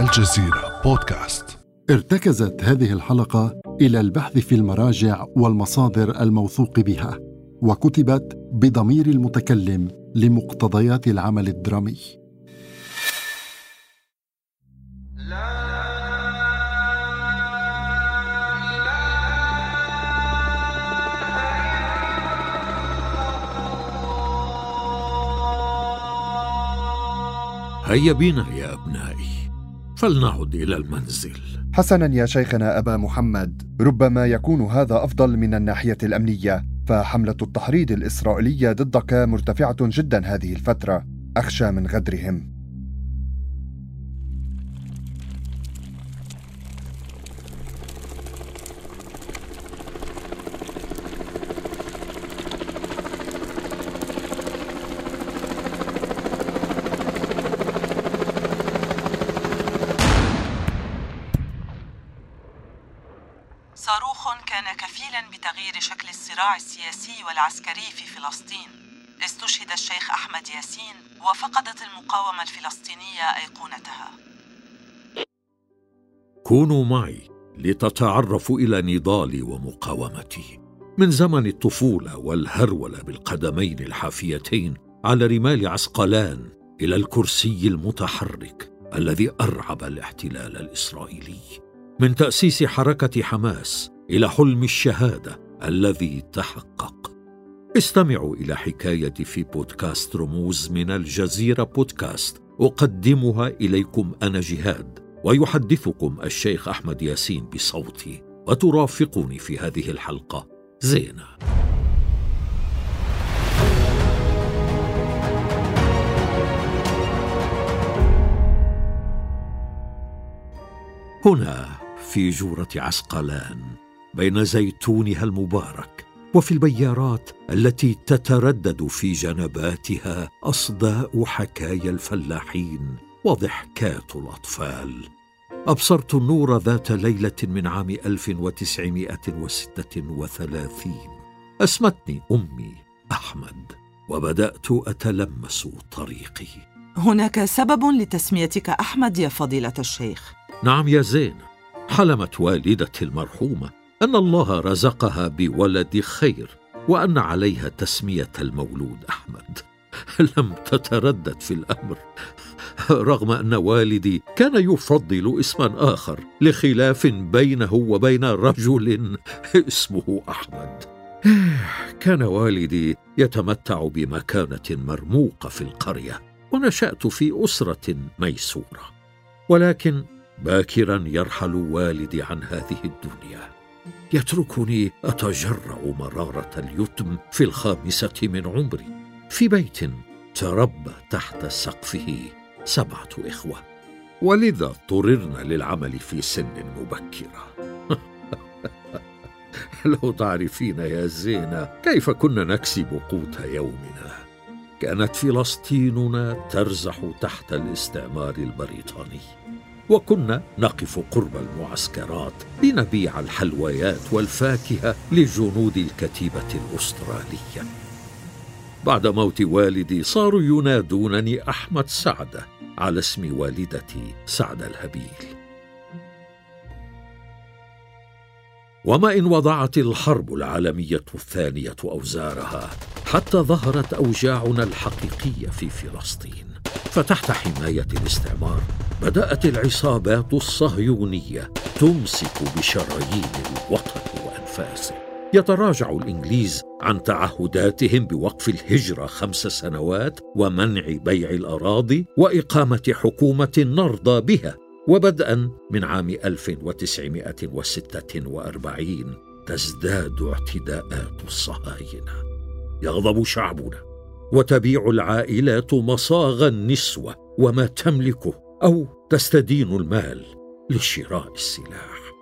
الجزيرة بودكاست. ارتكزت هذه الحلقة إلى البحث في المراجع والمصادر الموثوق بها وكتبت بضمير المتكلم لمقتضيات العمل الدرامي. هيا بنا يا أبنائي. فلنعد إلى المنزل. حسنا يا شيخنا أبا محمد. ربما يكون هذا أفضل من الناحية الأمنية فحملة التحريض الإسرائيلية ضدك مرتفعة جدا هذه الفترة. أخشى من غدرهم. وفقدت المقاومه الفلسطينية أيقونتها. كونوا معي لتتعرفوا إلى نضالي ومقاومتي. من زمن الطفولة والهرولة بالقدمين الحافيتين على رمال عسقلان إلى الكرسي المتحرك الذي أرعب الاحتلال الإسرائيلي. من تأسيس حركة حماس إلى حلم الشهادة الذي تحقق. استمعوا إلى حكايتي في بودكاست رموز من الجزيرة بودكاست. أقدمها إليكم أنا جهاد ويحدثكم الشيخ أحمد ياسين بصوتي وترافقني في هذه الحلقة. زينة. هنا في جورة عسقلان بين زيتونها المبارك وفي البيارات التي تتردد في جنباتها أصداء حكايا الفلاحين وضحكات الأطفال. أبصرت النور ذات ليلة من عام 1936 أسمتني أمي أحمد وبدأت أتلمس طريقي. هناك سبب لتسميتك أحمد يا فضيلة الشيخ. نعم يا زين حلمت والدتي المرحومة أن الله رزقها بولد خير وأن عليها تسمية المولود أحمد. لم تتردد في الأمر. رغم أن والدي كان يفضل اسما آخر لخلاف بينه وبين رجل اسمه أحمد. كان والدي يتمتع بمكانة مرموقة في القرية ونشأت في أسرة ميسورة. ولكن باكرا يرحل والدي عن هذه الدنيا. يتركني اتجرع مرارة اليتم في الخامسة من عمري. في بيت تربى تحت سقفه سبعة إخوة. ولذا اضطررنا للعمل في سن مبكرة. لو تعرفين يا زينة كيف كنا نكسب قوت يومنا. كانت فلسطيننا ترزح تحت الاستعمار البريطاني. وكنا نقف قرب المعسكرات لنبيع الحلويات والفاكهة لجنود الكتيبة الأسترالية. بعد موت والدي صاروا ينادونني أحمد سعده على اسم والدتي سعد الهبيل. وما إن وضعت الحرب العالمية الثانية أوزارها حتى ظهرت أوجاعنا الحقيقية في فلسطين. فتحت حماية الاستعمار؟ بدأت العصابات الصهيونيه تمسك بشرايين الوطن وأنفاسه. يتراجع الإنجليز عن تعهداتهم بوقف الهجرة خمس سنوات ومنع بيع الأراضي وإقامة حكومة نرضى بها وبدءا من عام 1946 تزداد اعتداءات الصهاينة. يغضب شعبنا. وتبيع العائلات مصاغ النسوه وما تملكه أو تستدين المال لشراء السلاح.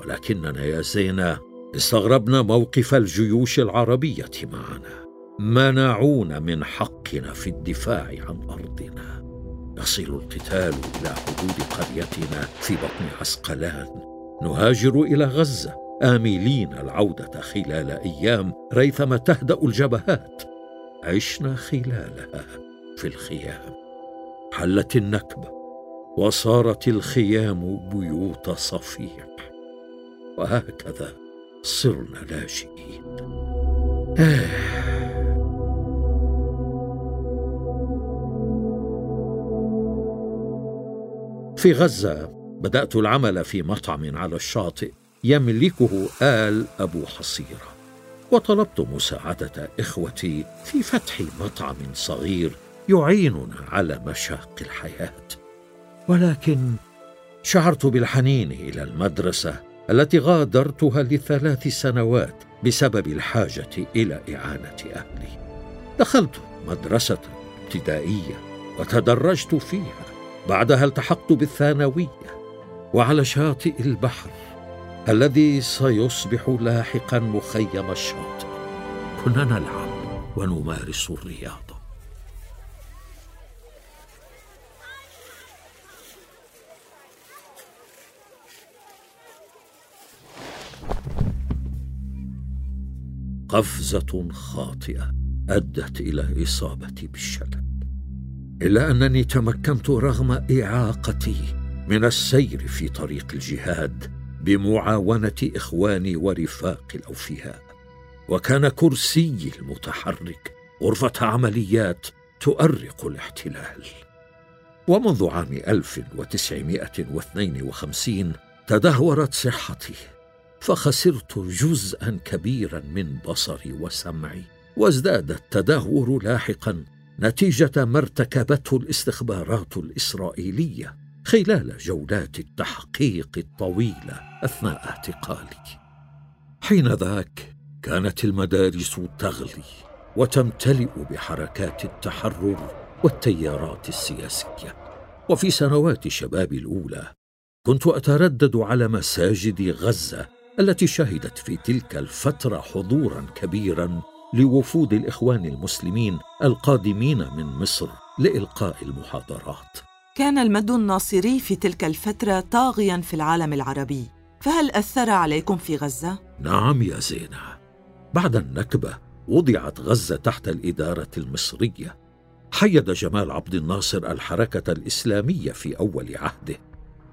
ولكننا يا زينة استغربنا موقف الجيوش العربية معنا منعونا من حقنا في الدفاع عن أرضنا. يصل القتال إلى حدود قريتنا في بطن عسقلان. نهاجر إلى غزة آملين العودة خلال أيام ريثما تهدأ الجبهات. عشنا خلالها في الخيام. حلت النكبة وصارت الخيام بيوت صفيح. وهكذا صرنا لاجئين آه. في غزة بدأت العمل في مطعم على الشاطئ يملكه آل أبو حصيرة. وطلبت مساعدة إخوتي في فتح مطعم صغير يعيننا على مشاق الحياة. ولكن شعرت بالحنين إلى المدرسة التي غادرتها لثلاث سنوات بسبب الحاجة إلى إعانة أهلي. دخلت مدرسة ابتدائية وتدرجت فيها بعدها التحقت بالثانوية وعلى شاطئ البحر. الذي سيصبح لاحقا مخيم الشاطئ. كنا نلعب ونمارس الرياضه قفزة خاطئة أدت إلى إصابتي بالشلل إلا أنني تمكنت رغم إعاقتي من السير في طريق الجهاد. بمعاونة إخواني ورفاق الأوفياء. وكان كرسيي المتحرك غرفة عمليات تؤرق الاحتلال. ومنذ عام 1952 تدهورت صحتي فخسرت جزءا كبيرا من بصري وسمعي وازداد التدهور لاحقا نتيجة ما ارتكبته الاستخبارات الإسرائيلية. خلال جولات التحقيق الطويلة أثناء اعتقالي حين ذاك كانت المدارس تغلي وتمتلئ بحركات التحرر والتيارات السياسية. وفي سنوات شبابي الأولى كنت أتردد على مساجد غزة التي شهدت في تلك الفترة حضورا كبيرا لوفود الإخوان المسلمين القادمين من مصر لإلقاء المحاضرات. كان المد الناصري في تلك الفترة طاغيا في العالم العربي. فهل أثر عليكم في غزة؟ نعم يا زينة. بعد النكبة وضعت غزة تحت الإدارة المصرية. حيد جمال عبد الناصر الحركة الإسلامية في أول عهده.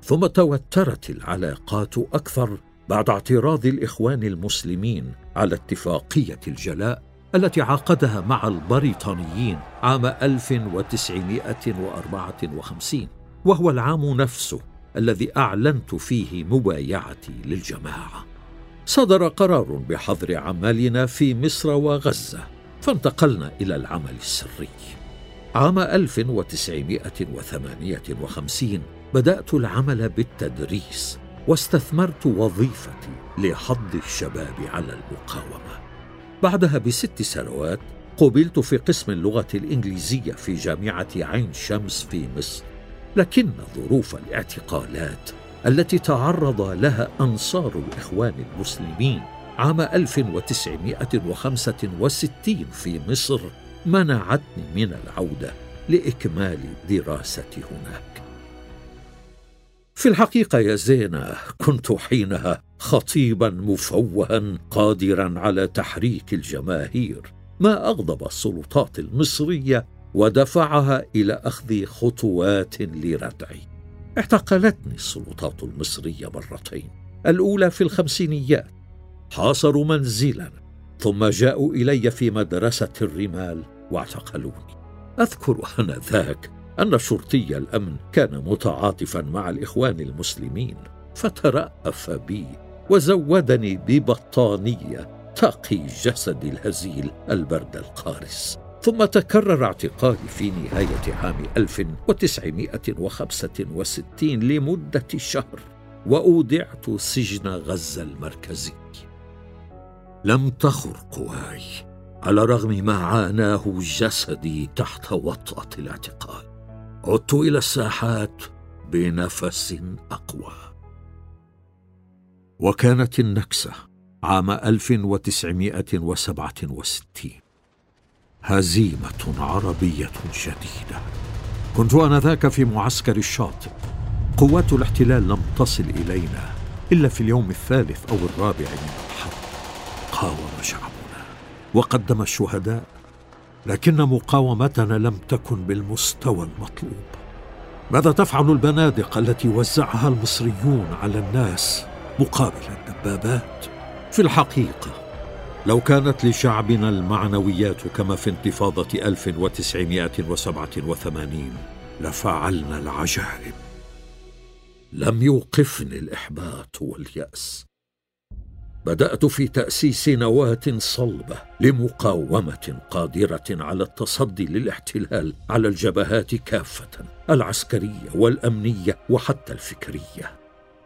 ثم توترت العلاقات أكثر بعد اعتراض الإخوان المسلمين على اتفاقية الجلاء. التي عقدها مع البريطانيين عام 1954 وهو العام نفسه الذي أعلنت فيه مبايعتي للجماعة. صدر قرار بحظر عملنا في مصر وغزة فانتقلنا إلى العمل السري. عام 1958 بدأت العمل بالتدريس واستثمرت وظيفتي لحض الشباب على المقاومة. بعدها بست سنوات قبلت في قسم اللغة الإنجليزية في جامعة عين شمس في مصر لكن ظروف الاعتقالات التي تعرض لها أنصار الإخوان المسلمين عام 1965 في مصر منعتني من العودة لإكمال دراستي هناك. في الحقيقة يا زينة كنت حينها خطيبا مفوها قادرا على تحريك الجماهير. ما أغضب السلطات المصرية ودفعها إلى أخذ خطوات لردعي. اعتقلتني السلطات المصرية مرتين. الأولى في الخمسينيات. حاصروا منزلا ثم جاءوا إلي في مدرسة الرمال واعتقلوني. أذكر أنذاك أن شرطي الأمن كان متعاطفا مع الإخوان المسلمين فترأف بي وزودني ببطانية تقي جسدي الهزيل البرد القارس. ثم تكرر اعتقالي في نهاية عام 1965 لمدة شهر وأودعت سجن غزة المركزي. لم تخر قواي على رغم ما عاناه جسدي تحت وطأة الاعتقال. عدت إلى الساحات بنفس أقوى. وكانت النكسة عام 1967 هزيمة عربية شديدة كنت آنذاك في معسكر الشاطئ. قوات الاحتلال لم تصل إلينا إلا في اليوم الثالث أو الرابع من الحرب. قاوم شعبنا. وقدم الشهداء لكن مقاومتنا لم تكن بالمستوى المطلوب. ماذا تفعل البنادق التي وزعها المصريون على الناس مقابل الدبابات؟ في الحقيقة لو كانت لشعبنا المعنويات كما في انتفاضة 1987 لفعلنا العجائب لم يوقفني الإحباط واليأس. بدأت في تأسيس نواة صلبة لمقاومة قادرة على التصدي للاحتلال على الجبهات كافة العسكرية والأمنية وحتى الفكرية.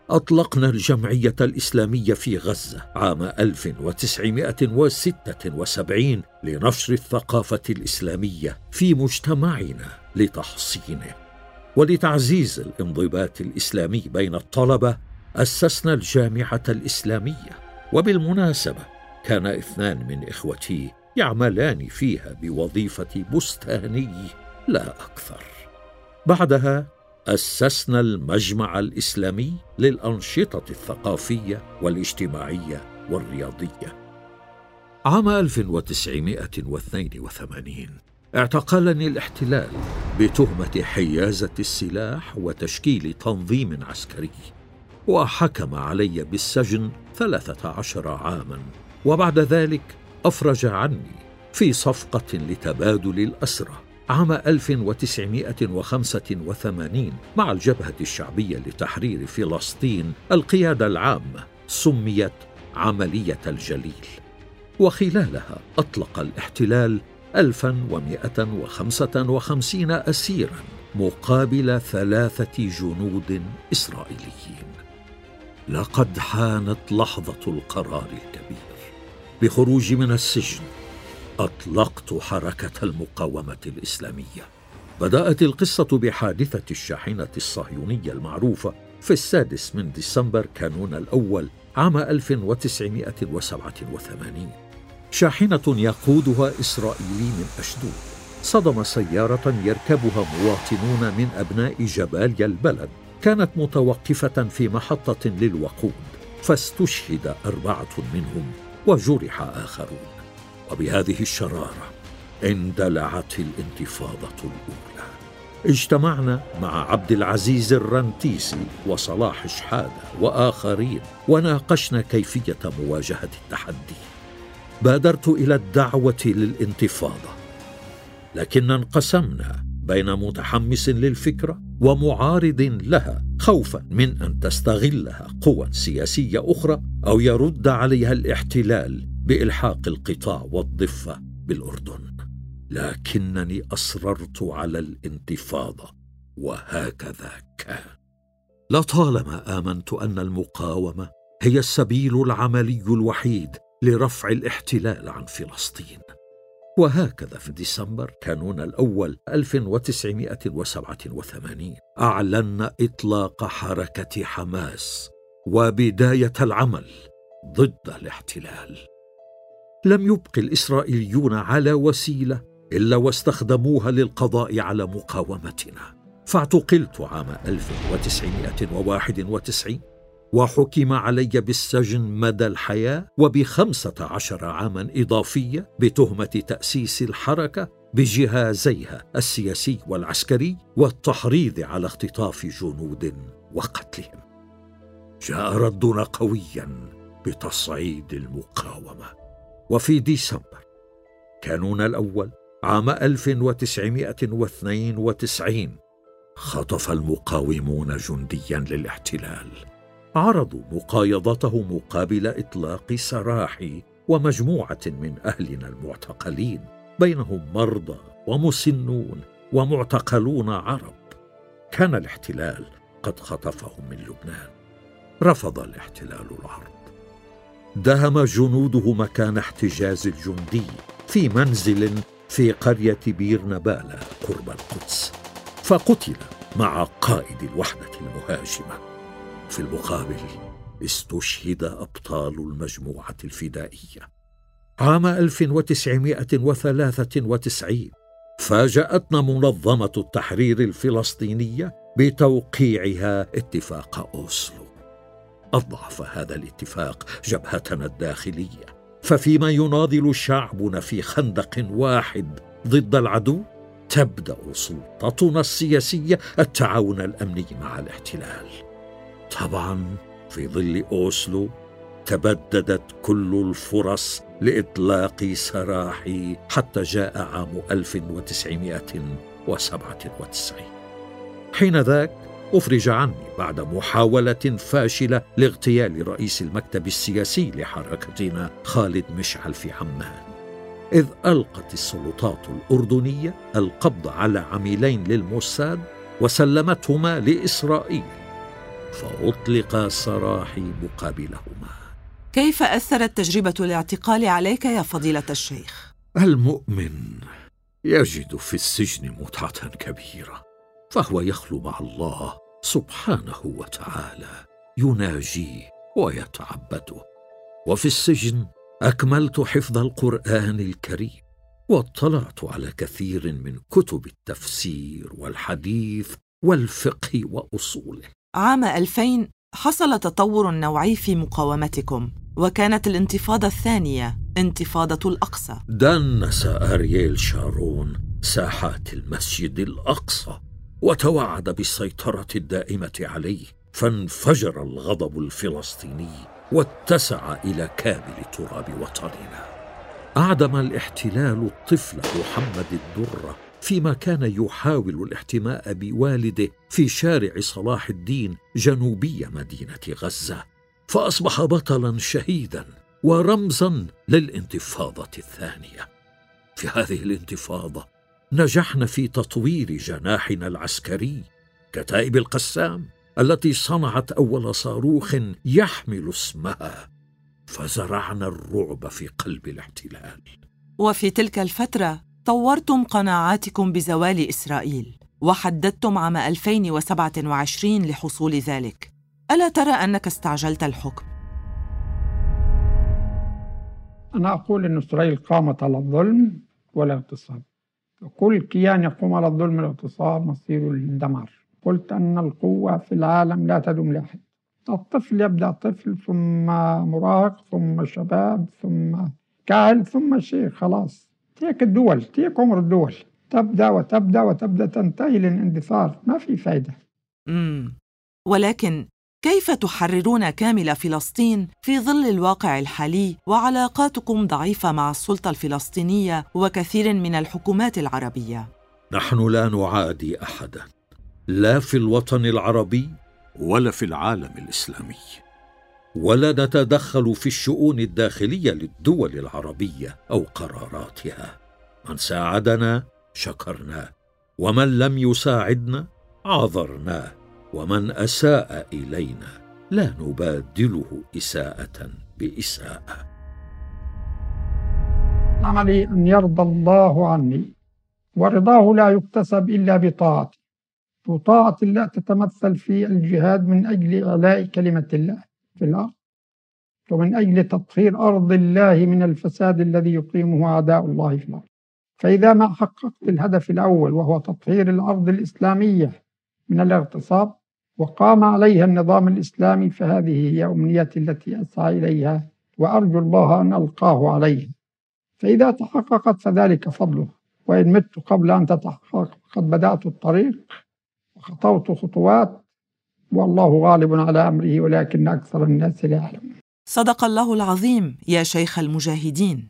أطلقنا الجمعية الإسلامية في غزة عام 1976 لنشر الثقافة الإسلامية في مجتمعنا لتحصينه. ولتعزيز الانضباط الإسلامي بين الطلبة أسسنا الجامعة الإسلامية وبالمناسبة كان اثنان من إخوتي يعملان فيها بوظيفة بستاني لا أكثر بعدها أسسنا المجمع الإسلامي للأنشطة الثقافية والاجتماعية والرياضية. عام 1982 اعتقلني الاحتلال بتهمة حيازة السلاح وتشكيل تنظيم عسكري وحكم علي بالسجن ثلاثة عشر عاما. وبعد ذلك أفرج عني في صفقة لتبادل الأسرى عام 1985 مع الجبهة الشعبية لتحرير فلسطين. القيادة العامة سميت عملية الجليل. وخلالها أطلق الاحتلال 1155 أسيرا مقابل ثلاثة جنود إسرائيليين. لقد حانت لحظة القرار الكبير. بخروجي من السجن أطلقت حركة المقاومة الإسلامية. بدأت القصة بحادثة الشاحنة الصهيونية المعروفة في السادس من ديسمبر كانون الأول عام 1987 شاحنة يقودها إسرائيلي من أشدود. صدم سيارة يركبها مواطنون من أبناء جباليا البلد. كانت متوقفة في محطة للوقود فاستشهد أربعة منهم وجرح آخرون. وبهذه الشرارة اندلعت الانتفاضة الأولى. اجتمعنا مع عبد العزيز الرنتيسي وصلاح شحادة وآخرين وناقشنا كيفية مواجهة التحدي. بادرت إلى الدعوة للانتفاضة لكن انقسمنا بين متحمس للفكرة ومعارض لها خوفا من أن تستغلها قوى سياسية أخرى أو يرد عليها الاحتلال بإلحاق القطاع والضفة بالأردن. لكنني أصررت على الانتفاضة وهكذا كان. لطالما آمنت أن المقاومة هي السبيل العملي الوحيد لرفع الاحتلال عن فلسطين. وهكذا في ديسمبر كانون الأول 1987 أعلن إطلاق حركة حماس وبداية العمل ضد الاحتلال. لم يبق الإسرائيليون على وسيلة إلا واستخدموها للقضاء على مقاومتنا. فاعتقلت عام 1991 وحكم علي بالسجن مدى الحياة وبخمسة عشر عاما إضافية بتهمة تأسيس الحركة بجهازيها السياسي والعسكري والتحريض على اختطاف جنود وقتلهم. جاء ردنا قويا بتصعيد المقاومة. وفي ديسمبر كانون الأول عام 1992 خطف المقاومون جنديا للاحتلال. عرضوا مقايضته مقابل إطلاق سراحي ومجموعة من أهلنا المعتقلين بينهم مرضى ومسنون ومعتقلون عرب. كان الاحتلال قد خطفهم من لبنان. رفض الاحتلال العرض. دهم جنوده مكان احتجاز الجندي في منزل في قرية بير نبالة قرب القدس فقتل مع قائد الوحدة المهاجمة. في المقابل استشهد أبطال المجموعة الفدائية. عام 1993 فاجأتنا منظمة التحرير الفلسطينية بتوقيعها اتفاق أوسلو. اضعف هذا الاتفاق جبهتنا الداخلية. ففيما يناضل شعبنا في خندق واحد ضد العدو تبدأ سلطتنا السياسية التعاون الأمني مع الاحتلال. طبعا في ظل أوسلو تبددت كل الفرص لإطلاق سراحي حتى جاء عام 1997 حين ذاك أفرج عني بعد محاولة فاشلة لاغتيال رئيس المكتب السياسي لحركتنا خالد مشعل في عمان. إذ ألقت السلطات الأردنية القبض على عميلين للموساد وسلمتهما لإسرائيل. فأطلق سراحي مقابلهما كيف أثرت تجربة الاعتقال عليك يا فضيلة الشيخ؟ المؤمن يجد في السجن متعة كبيرة فهو يخلو مع الله سبحانه وتعالى يناجيه ويتعبده وفي السجن أكملت حفظ القرآن الكريم واطلعت على كثير من كتب التفسير والحديث والفقه وأصوله. عام 2000 حصل تطور نوعي في مقاومتكم وكانت الانتفاضة الثانية انتفاضة الأقصى. دنس ارييل شارون ساحات المسجد الأقصى وتوعد بالسيطرة الدائمة عليه فانفجر الغضب الفلسطيني واتسع إلى كامل تراب وطننا. أعدم الاحتلال الطفل محمد الدره فيما كان يحاول الاحتماء بوالده في شارع صلاح الدين جنوبي مدينة غزة. فأصبح بطلا شهيدا ورمزا للانتفاضة الثانية. في هذه الانتفاضة نجحنا في تطوير جناحنا العسكري كتائب القسام التي صنعت أول صاروخ يحمل اسمها. فزرعنا الرعب في قلب الاحتلال. وفي تلك الفترة طورتم قناعاتكم بزوال إسرائيل وحددتم عام 2027 لحصول ذلك. ألا ترى أنك استعجلت الحكم؟ أنا أقول إن إسرائيل قامت على الظلم والاغتصاب وكل كيان يقوم على الظلم والاغتصاب مصيره للدمار قلت أن القوة في العالم لا تدوم لأحد الطفل يبدأ طفل ثم مراهق ثم شباب ثم كاهل ثم شيخ خلاص. تيك الدول تيك عمر الدول. تبدأ وتبدأ وتبدأ تنتهي للاندثار ما في فايدة. مم. ولكن كيف تحررون كامل فلسطين في ظل الواقع الحالي وعلاقاتكم ضعيفة مع السلطة الفلسطينية وكثير من الحكومات العربية؟ نحن لا نعادي أحدا لا في الوطن العربي ولا في العالم الإسلامي. ولا نتدخل في الشؤون الداخلية للدول العربية أو قراراتها. من ساعدنا شكرناه ومن لم يساعدنا عذرناه ومن أساء إلينا لا نبادله إساءة بإساءة. عملي ان يرضى الله عني ورضاه لا يكتسب إلا بطاعته وطاعه الله تتمثل في الجهاد من أجل إعلاء كلمة الله. في الأرض. ومن أجل تطهير أرض الله من الفساد الذي يقيمه أعداء الله في الأرض. فإذا ما حققت الهدف الأول وهو تطهير الأرض الإسلامية من الاغتصاب وقام عليها النظام الإسلامي فهذه هي أمنيتي التي أسعى إليها وأرجو الله أن ألقاه عليها. فإذا تحققت فذلك فضله وإن مت قبل أن تتحقق قد بدأت الطريق وخطوت خطوات والله غالب على أمره ولكن أكثر الناس لا يعلمون. صدق الله العظيم يا شيخ المجاهدين.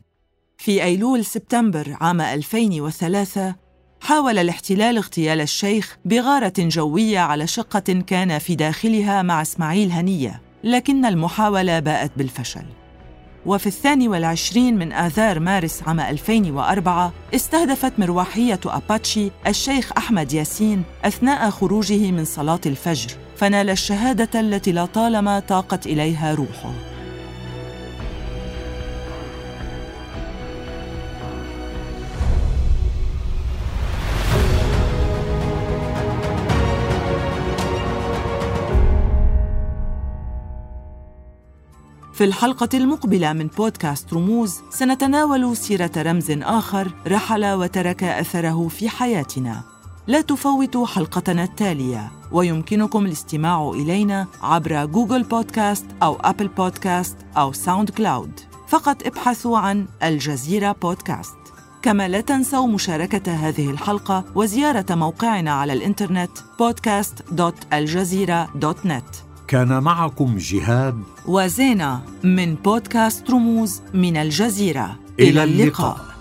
في أيلول سبتمبر عام 2003 حاول الاحتلال اغتيال الشيخ بغارة جوية على شقة كان في داخلها مع إسماعيل هنية لكن المحاولة باءت بالفشل. وفي الثاني والعشرين من آذار مارس عام 2004 استهدفت مروحية أباتشي الشيخ أحمد ياسين أثناء خروجه من صلاة الفجر. فنال الشهادة التي لطالما طاقت إليها روحه في الحلقة المقبلة من بودكاست رموز سنتناول سيرة رمز آخر رحل وترك أثره في حياتنا. لا تفوتوا حلقتنا التالية ويمكنكم الاستماع إلينا عبر جوجل بودكاست أو أبل بودكاست أو ساوند كلاود. فقط ابحثوا عن الجزيرة بودكاست. كما لا تنسوا مشاركة هذه الحلقة وزيارة موقعنا على الإنترنت podcast.aljazeera.net كان معكم جهاد وزينة من بودكاست رموز من الجزيرة. إلى اللقاء, إلى اللقاء.